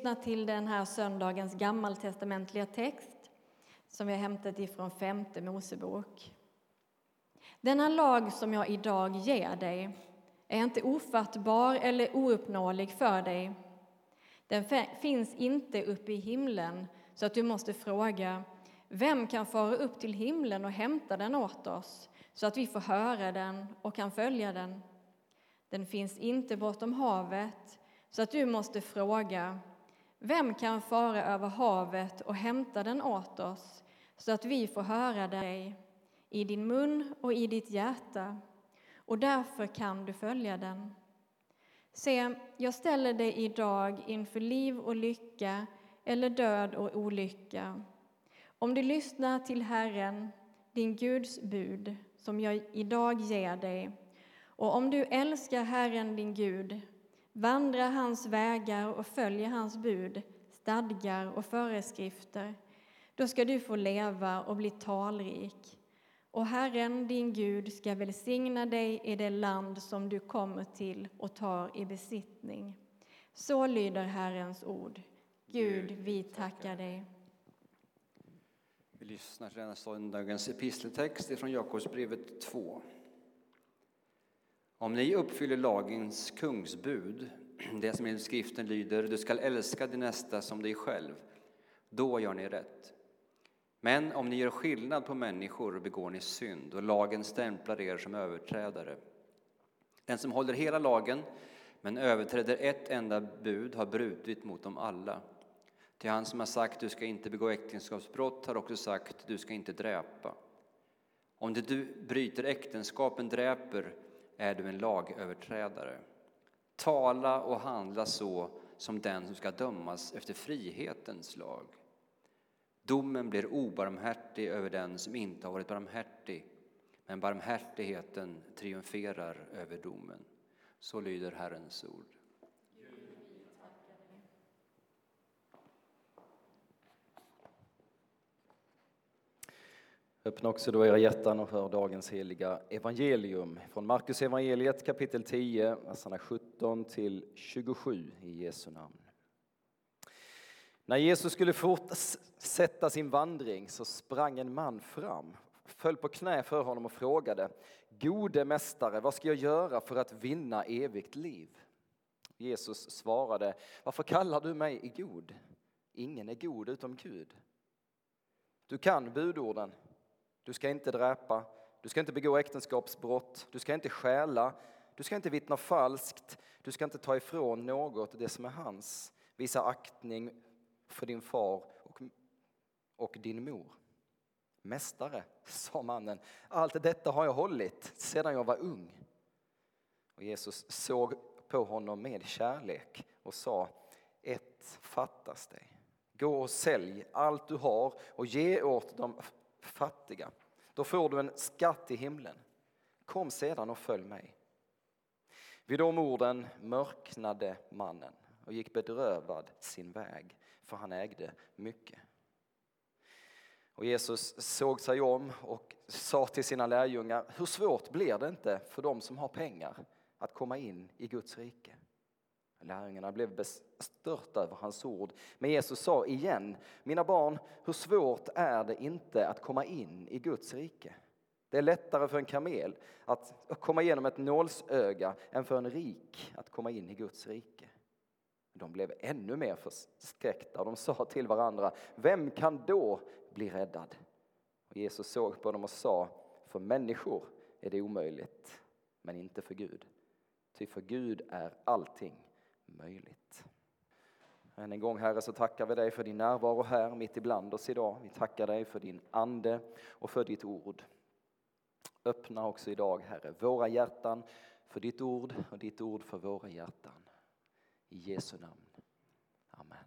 lyssna till den här söndagens gammaltestamentliga text som vi har hämtat ifrån femte Mosebok. Denna lag som jag idag ger dig är inte ofattbar eller ouppnåelig för dig. Den finns inte uppe i himlen så att du måste fråga vem kan fara upp till himlen och hämta den åt oss så att vi får höra den och kan följa den. Den finns inte bortom havet så att du måste fråga vem kan fara över havet och hämta den åt oss så att vi får höra dig i din mun och i ditt hjärta och därför kan du följa den. Se, jag ställer dig idag inför liv och lycka eller död och olycka. Om du lyssnar till Herren, din Guds bud, som jag idag ger dig, och om du älskar Herren, din Gud, vandrar hans vägar och följer hans bud, stadgar och föreskrifter, då ska du få leva och bli talrik. Och Herren, din Gud, ska välsigna dig i det land som du kommer till och tar i besittning. Så lyder Herrens ord. Gud, vi tackar dig. Vi lyssnar till denna söndagens episteltext från Jakobsbrevet 2. Om ni uppfyller lagens kungsbud, det som enligt skriften lyder du skall älska din nästa som dig själv, då gör ni rätt. Men om ni gör skillnad på människor begår ni synd och lagen stämplar er som överträdare. Den som håller hela lagen men överträder ett enda bud har brutit mot dem alla. Till han som har sagt du ska inte begå äktenskapsbrott har också sagt du ska inte dräpa. Om det du bryter äktenskapen dräper är du en lagöverträdare. Tala och handla så som den som ska dömas efter frihetens lag. Domen blir obarmhärtig över den som inte har varit barmhärtig, men barmhärtigheten triumferar över domen. Så lyder Herrens ord. Öppna också då era hjärtan och hör dagens heliga evangelium från Markus evangeliet kapitel 10, verserna 17 till 27 i Jesu namn. När Jesus skulle fortsätta sin vandring så sprang en man fram, föll på knä för honom och frågade Gode mästare, vad ska jag göra för att vinna evigt liv? Jesus svarade Varför kallar du mig god? Ingen är god utom Gud. Du kan budorden du ska inte dräpa, du ska inte begå äktenskapsbrott, du ska inte stjäla, du ska inte vittna falskt, du ska inte ta ifrån något det som är hans. Visa aktning för din far och, och din mor. Mästare, sa mannen, allt detta har jag hållit sedan jag var ung. Och Jesus såg på honom med kärlek och sa, ett fattas dig. Gå och sälj allt du har och ge åt de fattiga. Då får du en skatt i himlen. Kom sedan och följ mig. Vid de orden mörknade mannen och gick bedrövad sin väg, för han ägde mycket. Och Jesus såg sig om och sa till sina lärjungar, hur svårt blir det inte för dem som har pengar att komma in i Guds rike? Lärjungarna blev bestörta över hans ord. Men Jesus sa igen, mina barn, hur svårt är det inte att komma in i Guds rike? Det är lättare för en kamel att komma igenom ett nålsöga än för en rik att komma in i Guds rike. De blev ännu mer förskräckta och de sa till varandra, vem kan då bli räddad? Och Jesus såg på dem och sa, för människor är det omöjligt, men inte för Gud. Ty för Gud är allting möjligt. Än en gång Herre så tackar vi dig för din närvaro här mitt ibland oss idag. Vi tackar dig för din ande och för ditt ord. Öppna också idag Herre våra hjärtan för ditt ord och ditt ord för våra hjärtan. I Jesu namn. Amen.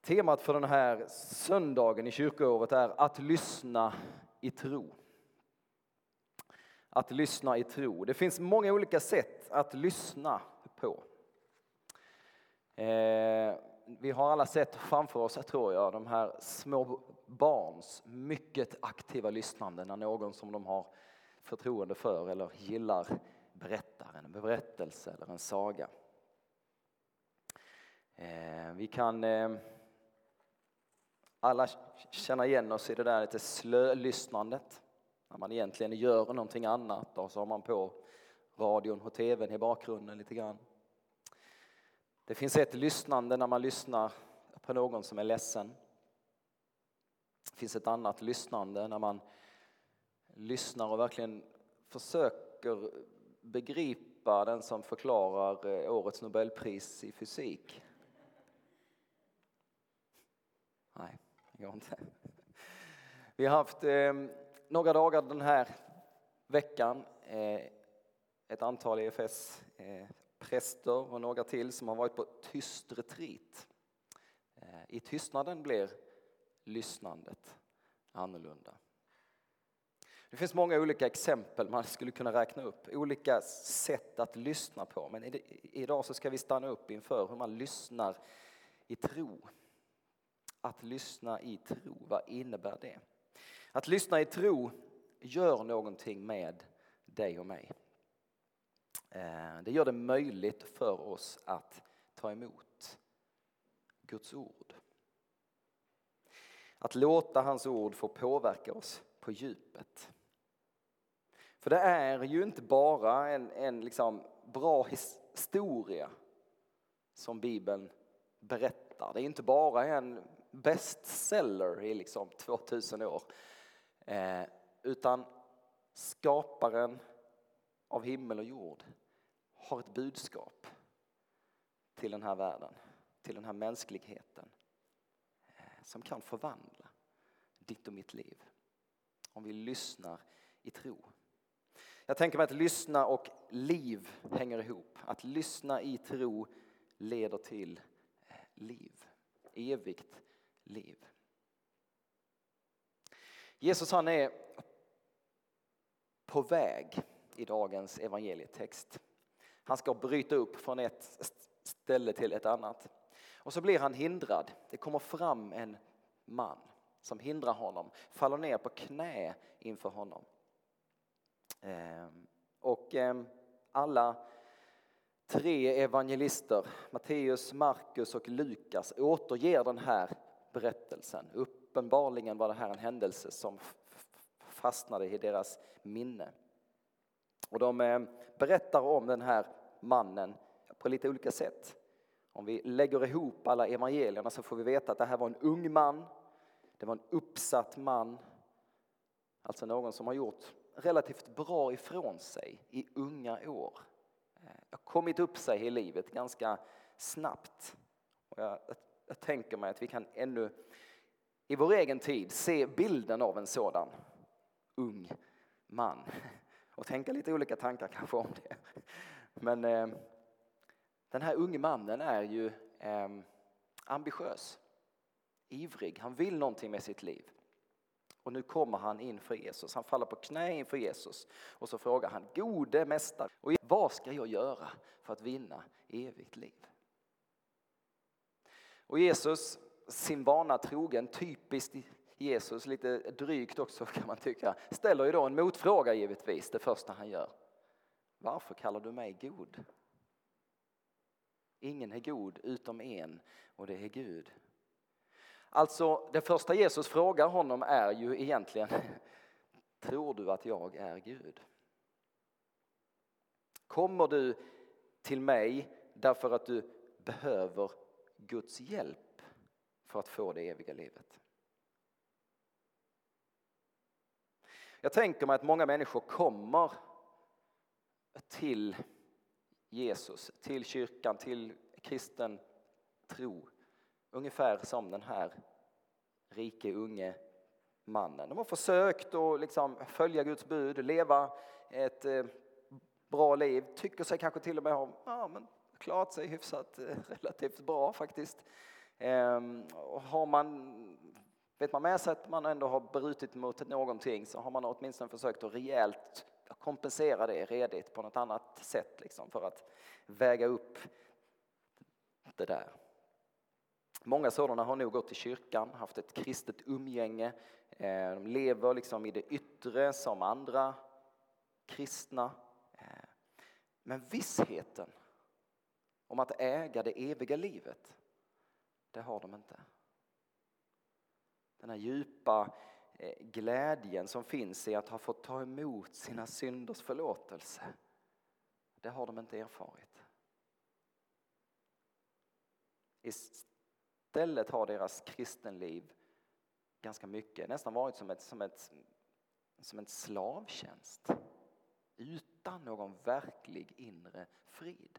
Temat för den här söndagen i kyrkoåret är att lyssna i tro att lyssna i tro. Det finns många olika sätt att lyssna på. Eh, vi har alla sett framför oss, tror jag, de här små barns mycket aktiva lyssnande när någon som de har förtroende för eller gillar berättar, en berättelse eller en saga. Eh, vi kan eh, alla känna igen oss i det där lite slölyssnandet. När man egentligen gör någonting annat och så har man på radion och tvn i bakgrunden lite grann. Det finns ett lyssnande när man lyssnar på någon som är ledsen. Det finns ett annat lyssnande när man lyssnar och verkligen försöker begripa den som förklarar eh, årets nobelpris i fysik. Nej, det går inte. Vi har haft ehm, några dagar den här veckan, eh, ett antal EFS-präster eh, och några till som har varit på tyst retreat. Eh, I tystnaden blir lyssnandet annorlunda. Det finns många olika exempel man skulle kunna räkna upp, olika sätt att lyssna på. Men idag så ska vi stanna upp inför hur man lyssnar i tro. Att lyssna i tro, vad innebär det? Att lyssna i tro gör någonting med dig och mig. Eh, det gör det möjligt för oss att ta emot Guds ord. Att låta hans ord få påverka oss på djupet. För det är ju inte bara en, en liksom bra historia som Bibeln berättar. Det är inte bara en bestseller i liksom 2000 år. Eh, utan skaparen av himmel och jord har ett budskap till den här världen, till den här mänskligheten eh, som kan förvandla ditt och mitt liv. Om vi lyssnar i tro. Jag tänker mig att lyssna och liv hänger ihop. Att lyssna i tro leder till eh, liv, evigt liv. Jesus han är på väg i dagens evangelietext. Han ska bryta upp från ett ställe till ett annat. Och så blir han hindrad. Det kommer fram en man som hindrar honom, faller ner på knä inför honom. Ehm, och ehm, alla tre evangelister, Matteus, Markus och Lukas, återger den här berättelsen. Uppenbarligen var det här en händelse som fastnade i deras minne. Och de eh, berättar om den här mannen på lite olika sätt. Om vi lägger ihop alla evangelierna så får vi veta att det här var en ung man, det var en uppsatt man, alltså någon som har gjort relativt bra ifrån sig i unga år. Eh, har kommit upp sig i livet ganska snabbt. Och jag, jag tänker mig att vi kan ännu i vår egen tid se bilden av en sådan ung man och tänka lite olika tankar kanske om det. Men eh, den här unge mannen är ju eh, ambitiös, ivrig, han vill någonting med sitt liv. Och nu kommer han inför Jesus, han faller på knä inför Jesus och så frågar han, gode mästare, och vad ska jag göra för att vinna evigt liv? Och Jesus, sin vana trogen, typiskt Jesus, lite drygt också kan man tycka, ställer ju då en motfråga givetvis, det första han gör. Varför kallar du mig god? Ingen är god utom en och det är Gud. Alltså det första Jesus frågar honom är ju egentligen Tror du att jag är Gud? Kommer du till mig därför att du behöver Guds hjälp för att få det eviga livet? Jag tänker mig att många människor kommer till Jesus, till kyrkan, till kristen tro. Ungefär som den här rike unge mannen. De har försökt att liksom följa Guds bud, leva ett eh, bra liv, tycker sig kanske till och med ha ja, men klarat sig hyfsat eh, relativt bra faktiskt. Ehm, har man, vet man med sig att man ändå har brutit mot någonting så har man åtminstone försökt att rejält kompensera det redigt på något annat sätt liksom, för att väga upp det där. Många sådana har nog gått till kyrkan, haft ett kristet umgänge. Ehm, de lever liksom i det yttre som andra kristna. Ehm, men vissheten om att äga det eviga livet, det har de inte. Den här djupa eh, glädjen som finns i att ha fått ta emot sina synders förlåtelse, det har de inte erfarit. Istället har deras kristenliv ganska mycket nästan varit som ett, som ett, som en slavtjänst utan någon verklig inre frid.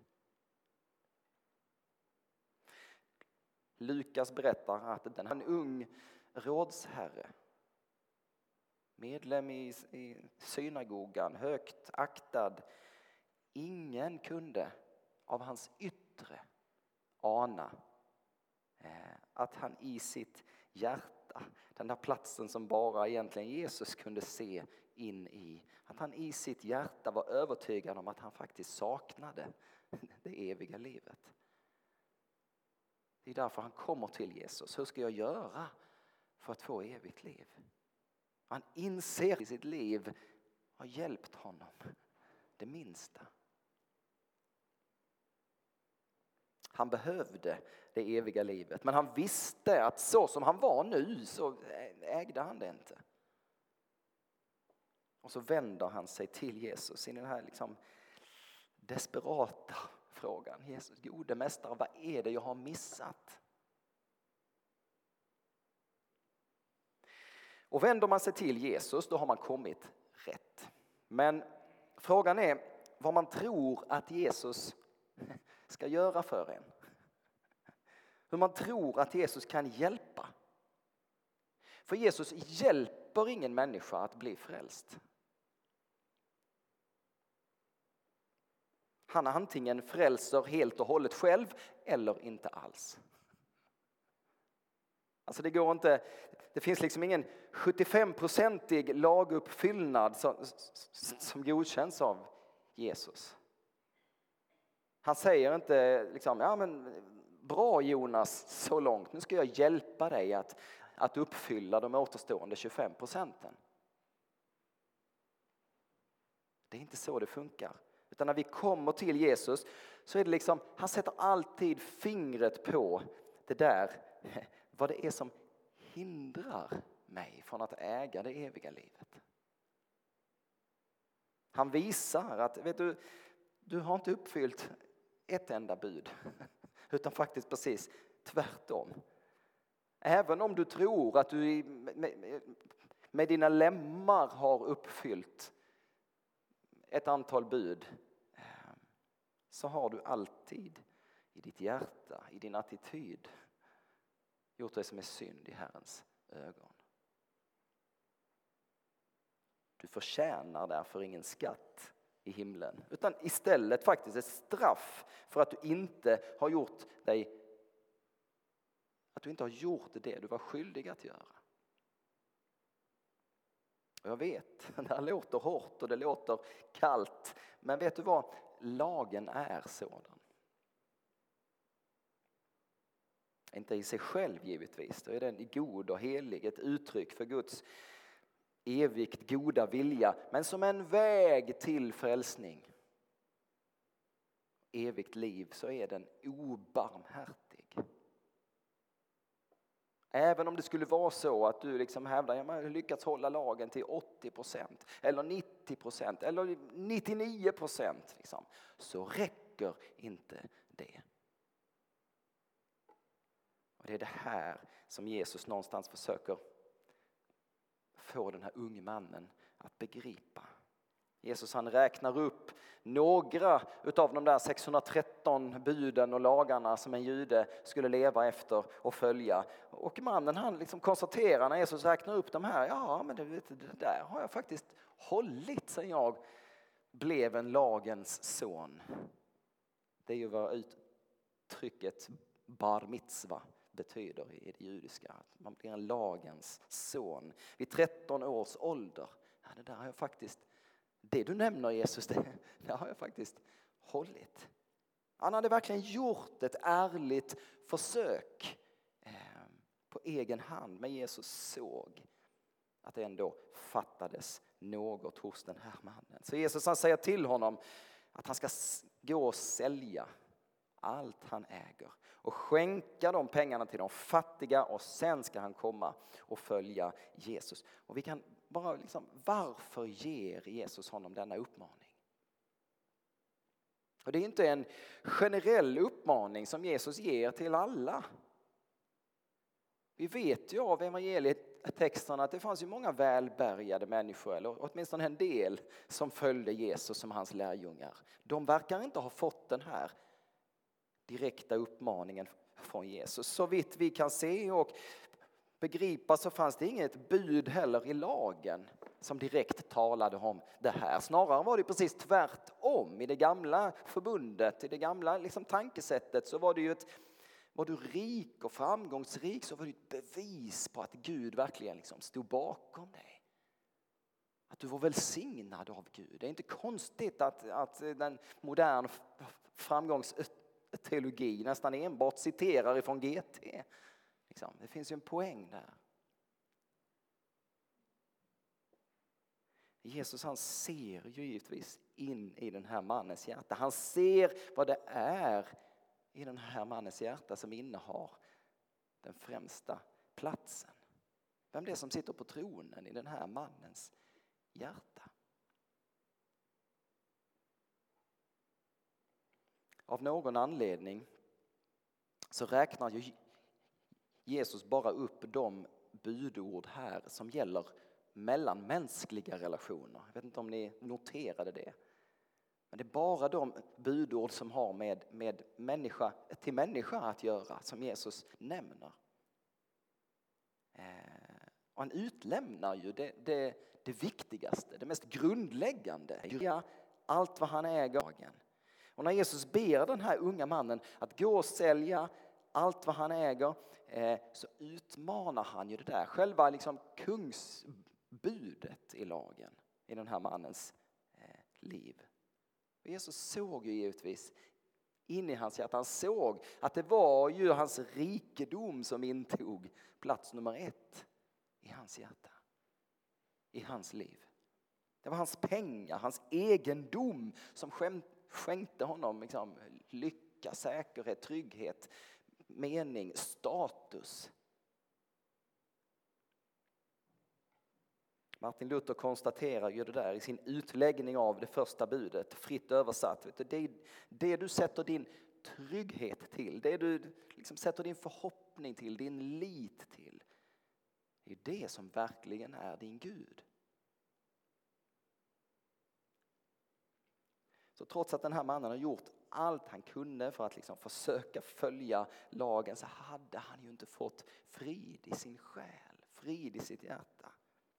Lukas berättar att den en ung rådsherre medlem i, i synagogan, högt aktad. Ingen kunde av hans yttre ana eh, att han i sitt hjärta, den där platsen som bara egentligen Jesus kunde se in i, att han i sitt hjärta var övertygad om att han faktiskt saknade det eviga livet. Det är därför han kommer till Jesus. Hur ska jag göra för att få evigt liv? Han inser i sitt liv har hjälpt honom det minsta. Han behövde det eviga livet, men han visste att så som han var nu så ägde han det inte. Och så vänder han sig till Jesus i den här liksom desperata frågan. Jesus, gode mästare, vad är det jag har missat? Och vänder man sig till Jesus, då har man kommit rätt. Men frågan är vad man tror att Jesus ska göra för en. Hur man tror att Jesus kan hjälpa. För Jesus hjälper ingen människa att bli frälst. Han antingen frälser helt och hållet själv eller inte alls. Alltså det går inte, det finns liksom ingen 75-procentig laguppfyllnad som, som godkänns av Jesus. Han säger inte liksom, ja men bra Jonas så långt, nu ska jag hjälpa dig att, att uppfylla de återstående 25 procenten. Det är inte så det funkar. Utan när vi kommer till Jesus så är det liksom, han sätter alltid fingret på det där, vad det är som hindrar mig från att äga det eviga livet. Han visar att, vet du, du har inte uppfyllt ett enda bud, utan faktiskt precis tvärtom. Även om du tror att du med dina lemmar har uppfyllt ett antal bud så har du alltid i ditt hjärta, i din attityd gjort det som är synd i Herrens ögon. Du förtjänar därför ingen skatt i himlen utan istället faktiskt ett straff för att du inte har gjort dig att du inte har gjort det du var skyldig att göra. Och jag vet, det här låter hårt och det låter kallt men vet du vad? Lagen är sådan. Inte i sig själv givetvis, då är den god och helig, ett uttryck för Guds evigt goda vilja, men som en väg till frälsning. Evigt liv så är den obarmhärtig. Även om det skulle vara så att du liksom hävdar att jag har lyckats hålla lagen till 80 procent eller 90 procent eller 99 procent liksom, så räcker inte det. Och Det är det här som Jesus någonstans försöker få den här unge mannen att begripa. Jesus han räknar upp några utav de där 613 buden och lagarna som en jude skulle leva efter och följa. Och mannen han liksom konstaterar när Jesus räknar upp de här, ja men det, det där har jag faktiskt hållit sedan jag blev en lagens son. Det är ju vad uttrycket bar mitzva betyder i det judiska. Att man blir en lagens son vid 13 års ålder. Ja, det där har jag faktiskt det du nämner Jesus, det, det har jag faktiskt hållit. Han hade verkligen gjort ett ärligt försök eh, på egen hand, men Jesus såg att det ändå fattades något hos den här mannen. Så Jesus han säger till honom att han ska gå och sälja allt han äger och skänka de pengarna till de fattiga och sen ska han komma och följa Jesus. Och vi kan bara liksom, varför ger Jesus honom denna uppmaning? Och det är inte en generell uppmaning som Jesus ger till alla. Vi vet ju av evangelietexterna att det fanns ju många välbärgade människor, eller åtminstone en del, som följde Jesus som hans lärjungar. De verkar inte ha fått den här direkta uppmaningen från Jesus. Så vitt vi kan se och begripa så fanns det inget bud heller i lagen som direkt talade om det här. Snarare var det precis tvärtom. I det gamla förbundet, i det gamla liksom tankesättet så var det ju ett var du rik och framgångsrik så var det ett bevis på att Gud verkligen liksom stod bakom dig. Att du var välsignad av Gud. Det är inte konstigt att, att den moderna framgångsteologi nästan enbart citerar ifrån GT. Liksom. Det finns ju en poäng där. Jesus han ser ju givetvis in i den här mannens hjärta. Han ser vad det är i den här mannens hjärta som innehar den främsta platsen. Vem det är som sitter på tronen i den här mannens hjärta. Av någon anledning så räknar ju Jesus bara upp de budord här som gäller mellanmänskliga relationer. Jag vet inte om ni noterade det. Men det är bara de budord som har med, med människa till människa att göra som Jesus nämner. Eh, och han utlämnar ju det, det, det viktigaste, det mest grundläggande. Allt vad han äger. Och när Jesus ber den här unga mannen att gå och sälja allt vad han äger Eh, så utmanar han ju det där, själva liksom kungsbudet i lagen i den här mannens eh, liv. Och Jesus såg ju givetvis in i hans hjärta. Han såg att det var ju hans rikedom som intog plats nummer ett i hans hjärta, i hans liv. Det var hans pengar, hans egendom som skänkte honom liksom, lycka, säkerhet, trygghet, mening, status. Martin Luther konstaterar ju det där i sin utläggning av det första budet, fritt översatt. Det, det du sätter din trygghet till, det du liksom sätter din förhoppning till, din lit till, det är det som verkligen är din Gud. Så trots att den här mannen har gjort allt han kunde för att liksom försöka följa lagen så hade han ju inte fått frid i sin själ, frid i sitt hjärta.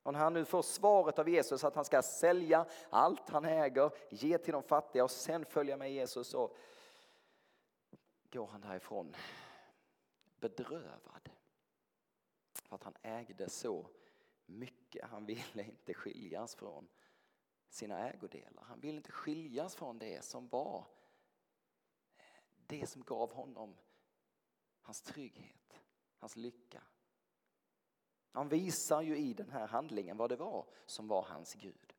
Och när han nu får svaret av Jesus att han ska sälja allt han äger, ge till de fattiga och sen följa med Jesus så går han därifrån bedrövad. För att han ägde så mycket. Han ville inte skiljas från sina ägodelar. Han ville inte skiljas från det som var det som gav honom hans trygghet, hans lycka, han visar ju i den här handlingen vad det var som var hans Gud.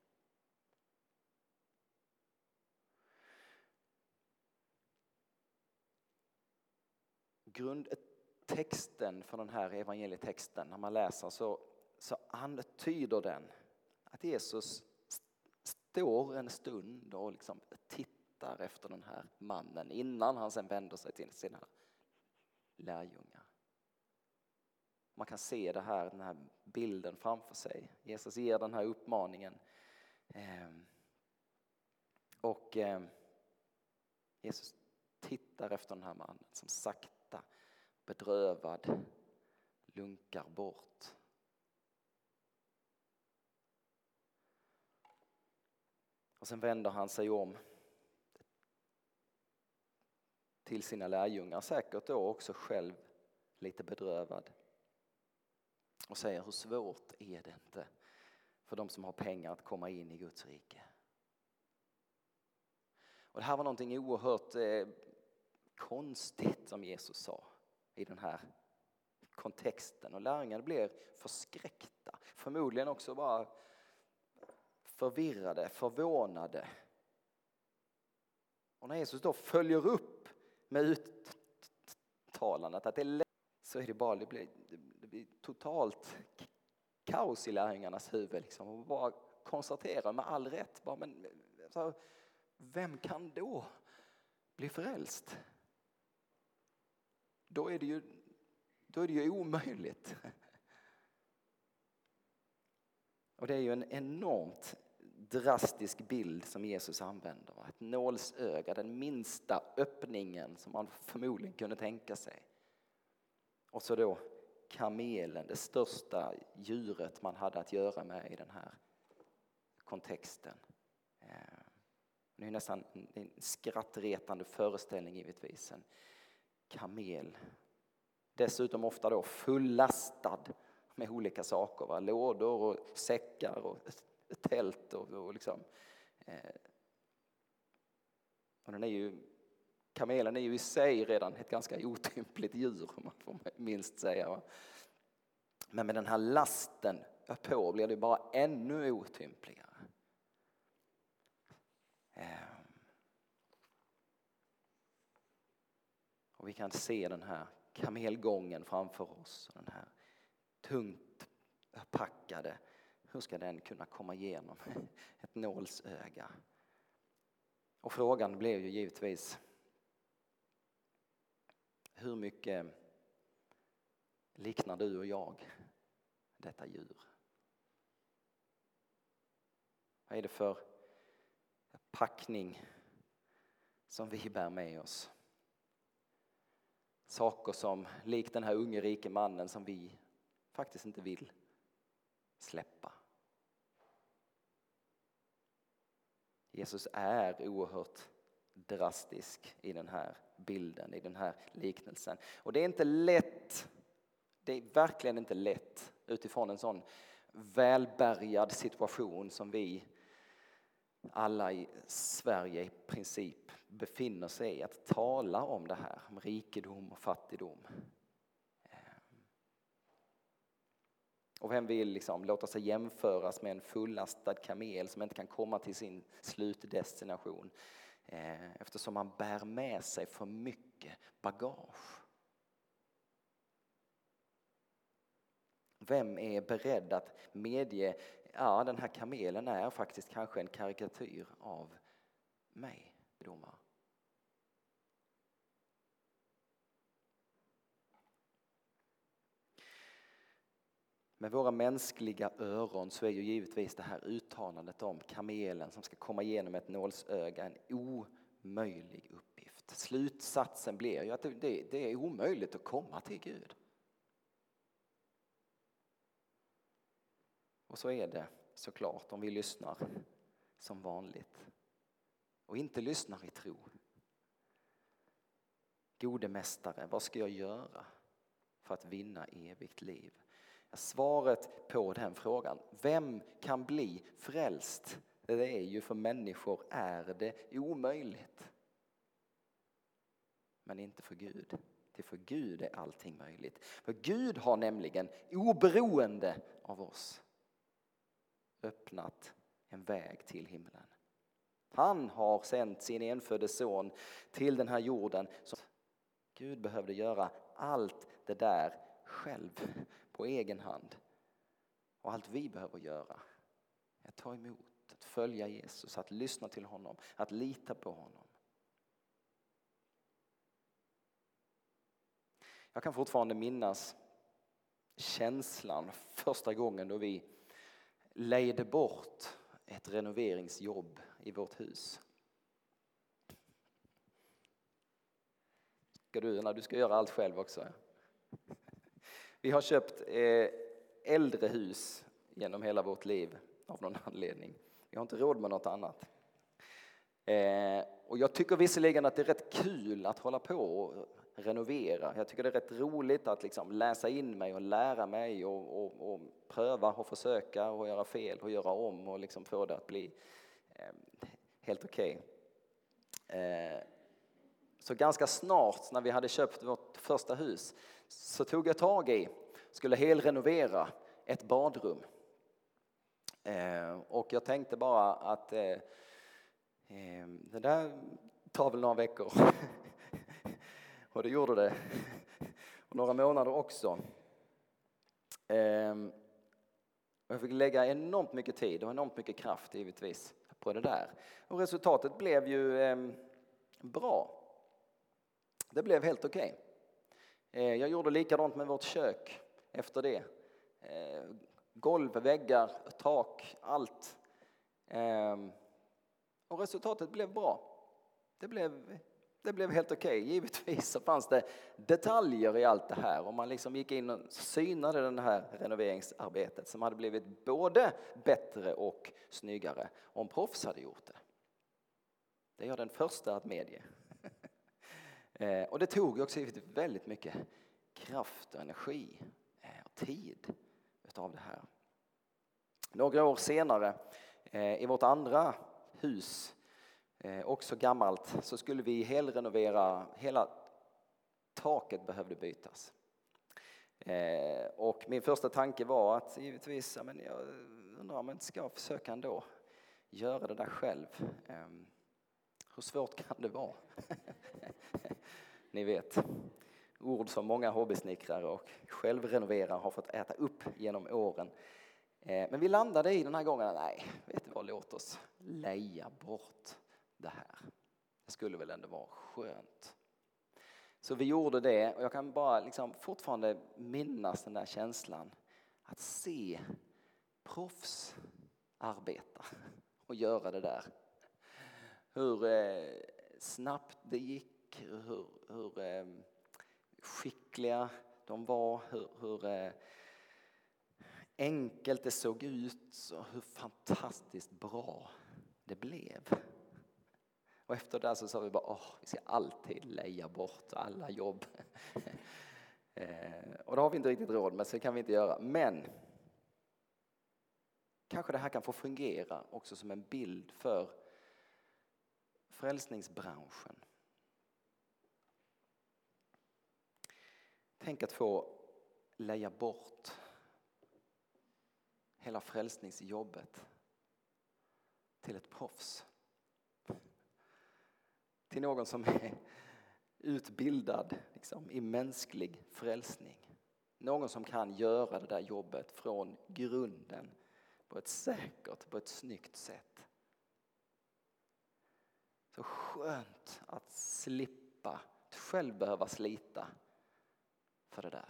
Grundtexten för den här evangelietexten, när man läser så, så antyder den att Jesus står en stund och liksom tittar efter den här mannen innan han sen vänder sig till sina lärjungar. Man kan se det här, den här bilden framför sig. Jesus ger den här uppmaningen. Ehm, och ehm, Jesus tittar efter den här mannen som sakta, bedrövad, lunkar bort. Och sen vänder han sig om till sina lärjungar, säkert då också själv lite bedrövad och säger hur svårt är det inte för de som har pengar att komma in i Guds rike. Och det här var någonting oerhört eh, konstigt som Jesus sa i den här kontexten och lärjungarna blev förskräckta, förmodligen också bara förvirrade, förvånade. Och när Jesus då följer upp med uttalandet att det är lätt så är det bara, det blir, det blir totalt kaos i lärjungarnas huvud. Liksom, och bara konstatera med all rätt, bara, men, så, vem kan då bli frälst? Då är det ju, då är det ju omöjligt. Och det är ju en enormt drastisk bild som Jesus använder. Ett nålsöga, den minsta öppningen som man förmodligen kunde tänka sig. Och så då kamelen, det största djuret man hade att göra med i den här kontexten. Eh, det är nästan en skrattretande föreställning givetvis. En kamel. Dessutom ofta då fullastad med olika saker. Va? Lådor och säckar och tält och, och liksom. Eh, och den är ju, kamelen är ju i sig redan ett ganska otympligt djur, om man får minst säga. Va? Men med den här lasten på blir det bara ännu otympligare. Eh, och vi kan se den här kamelgången framför oss. Den här tungt packade. Hur ska den kunna komma igenom ett nålsöga? Och frågan blev ju givetvis hur mycket liknar du och jag detta djur? Vad är det för packning som vi bär med oss? Saker som, likt den här unge rike mannen, som vi faktiskt inte vill släppa. Jesus är oerhört drastisk i den här bilden, i den här liknelsen. Och det är inte lätt, det är verkligen inte lätt utifrån en sån välbärgad situation som vi alla i Sverige i princip befinner sig i, att tala om det här, om rikedom och fattigdom. Och vem vill liksom låta sig jämföras med en fullastad kamel som inte kan komma till sin slutdestination eh, eftersom man bär med sig för mycket bagage. Vem är beredd att medge, ja den här kamelen är faktiskt kanske en karikatyr av mig, domare. Med våra mänskliga öron så är ju givetvis det här uttalandet om kamelen som ska komma igenom ett nålsöga en omöjlig uppgift. Slutsatsen blir ju att det, det är omöjligt att komma till Gud. Och så är det såklart om vi lyssnar som vanligt och inte lyssnar i tro. Gode mästare, vad ska jag göra för att vinna evigt liv? Svaret på den frågan, vem kan bli frälst? Det är ju för människor är det omöjligt. Men inte för Gud. Till för Gud är allting möjligt. För Gud har nämligen oberoende av oss öppnat en väg till himlen. Han har sänt sin enfödde son till den här jorden. Gud behövde göra allt det där själv på egen hand. Och allt vi behöver göra är att ta emot, att följa Jesus, att lyssna till honom, att lita på honom. Jag kan fortfarande minnas känslan första gången då vi lejde bort ett renoveringsjobb i vårt hus. Ska du, när du ska göra allt själv också? Vi har köpt eh, äldre hus genom hela vårt liv av någon anledning. Vi har inte råd med något annat. Eh, och jag tycker visserligen att det är rätt kul att hålla på och renovera. Jag tycker det är rätt roligt att liksom läsa in mig och lära mig och, och, och pröva och försöka och göra fel och göra om och liksom få det att bli eh, helt okej. Okay. Så ganska snart när vi hade köpt vårt första hus så tog jag tag i, skulle helrenovera ett badrum. Eh, och jag tänkte bara att eh, eh, det där tar väl några veckor. Och det gjorde det. Och några månader också. Ehm, jag fick lägga enormt mycket tid och enormt mycket kraft givetvis på det där. Och resultatet blev ju ehm, bra. Det blev helt okej. Okay. Eh, jag gjorde likadant med vårt kök efter det. Eh, golv, väggar, tak, allt. Ehm, och resultatet blev bra. Det blev, det blev helt okej. Okay. Givetvis så fanns det detaljer i allt det här och man liksom gick in och synade det här renoveringsarbetet som hade blivit både bättre och snyggare om proffs hade gjort det. Det är jag den första att medge. Eh, och det tog också väldigt mycket kraft och energi eh, och tid utav det här. Några år senare eh, i vårt andra hus, eh, också gammalt, så skulle vi helrenovera, hela taket behövde bytas. Eh, och min första tanke var att givetvis, ja, men jag undrar om jag inte ska försöka ändå göra det där själv. Ehm, hur svårt kan det vara? Ni vet, ord som många hobbysnickrare och självrenoverare har fått äta upp genom åren. Eh, men vi landade i den här gången, nej, vet du vad, låt oss leja bort det här. Det skulle väl ändå vara skönt. Så vi gjorde det och jag kan bara liksom fortfarande minnas den där känslan att se proffs arbeta och göra det där. Hur eh, snabbt det gick hur, hur eh, skickliga de var, hur, hur eh, enkelt det såg ut och hur fantastiskt bra det blev. Och efter det så sa vi bara, åh, vi ska alltid leja bort alla jobb. eh, och det har vi inte riktigt råd med, så det kan vi inte göra. Men kanske det här kan få fungera också som en bild för frälsningsbranschen. Tänk att få leja bort hela frälsningsjobbet till ett proffs. Till någon som är utbildad liksom, i mänsklig frälsning. Någon som kan göra det där jobbet från grunden på ett säkert, på ett snyggt sätt. Så skönt att slippa, att själv behöva slita för det där.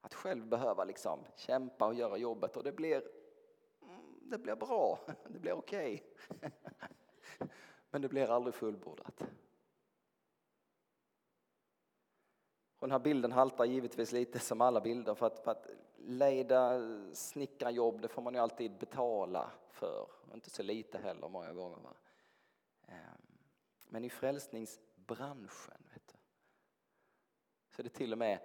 Att själv behöva liksom kämpa och göra jobbet och det blir, mm, det blir bra, det blir okej. Okay. Men det blir aldrig fullbordat. Och den här bilden haltar givetvis lite som alla bilder för att, för att lejda snickarjobb det får man ju alltid betala för. Inte så lite heller många gånger. Va? Ehm, men i frälsningsbranschen så är det till och med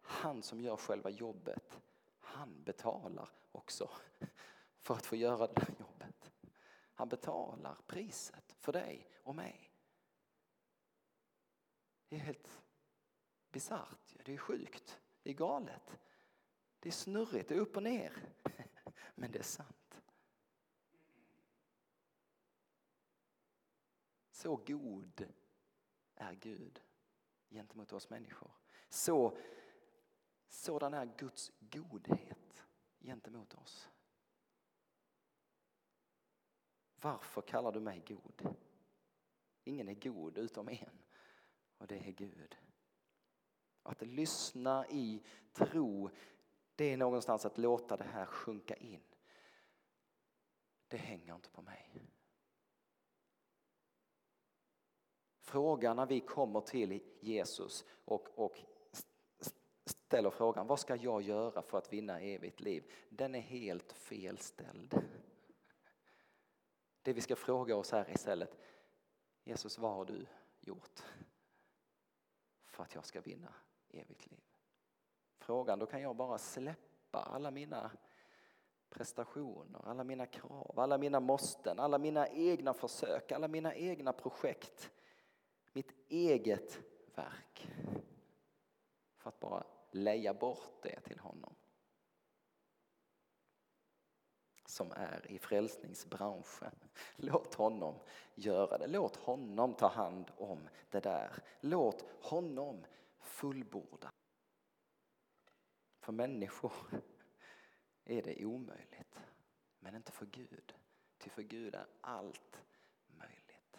han som gör själva jobbet. Han betalar också för att få göra det där jobbet. Han betalar priset för dig och mig. Det är helt bisarrt, det är sjukt, det är galet. Det är snurrigt, det är upp och ner. Men det är sant. Så god är Gud gentemot oss människor. Så, sådan är Guds godhet gentemot oss. Varför kallar du mig god? Ingen är god utom en och det är Gud. Att lyssna i tro, det är någonstans att låta det här sjunka in. Det hänger inte på mig. Fråga när vi kommer till Jesus och, och ställer frågan vad ska jag göra för att vinna evigt liv? Den är helt felställd. Det vi ska fråga oss här istället, Jesus vad har du gjort för att jag ska vinna evigt liv? Frågan, då kan jag bara släppa alla mina prestationer, alla mina krav, alla mina måsten, alla mina egna försök, alla mina egna projekt, mitt eget verk. För att bara leja bort det till honom. som är i frälsningsbranschen. Låt honom göra det. Låt honom ta hand om det där. Låt honom fullborda. För människor är det omöjligt, men inte för Gud. Ty för Gud är allt möjligt.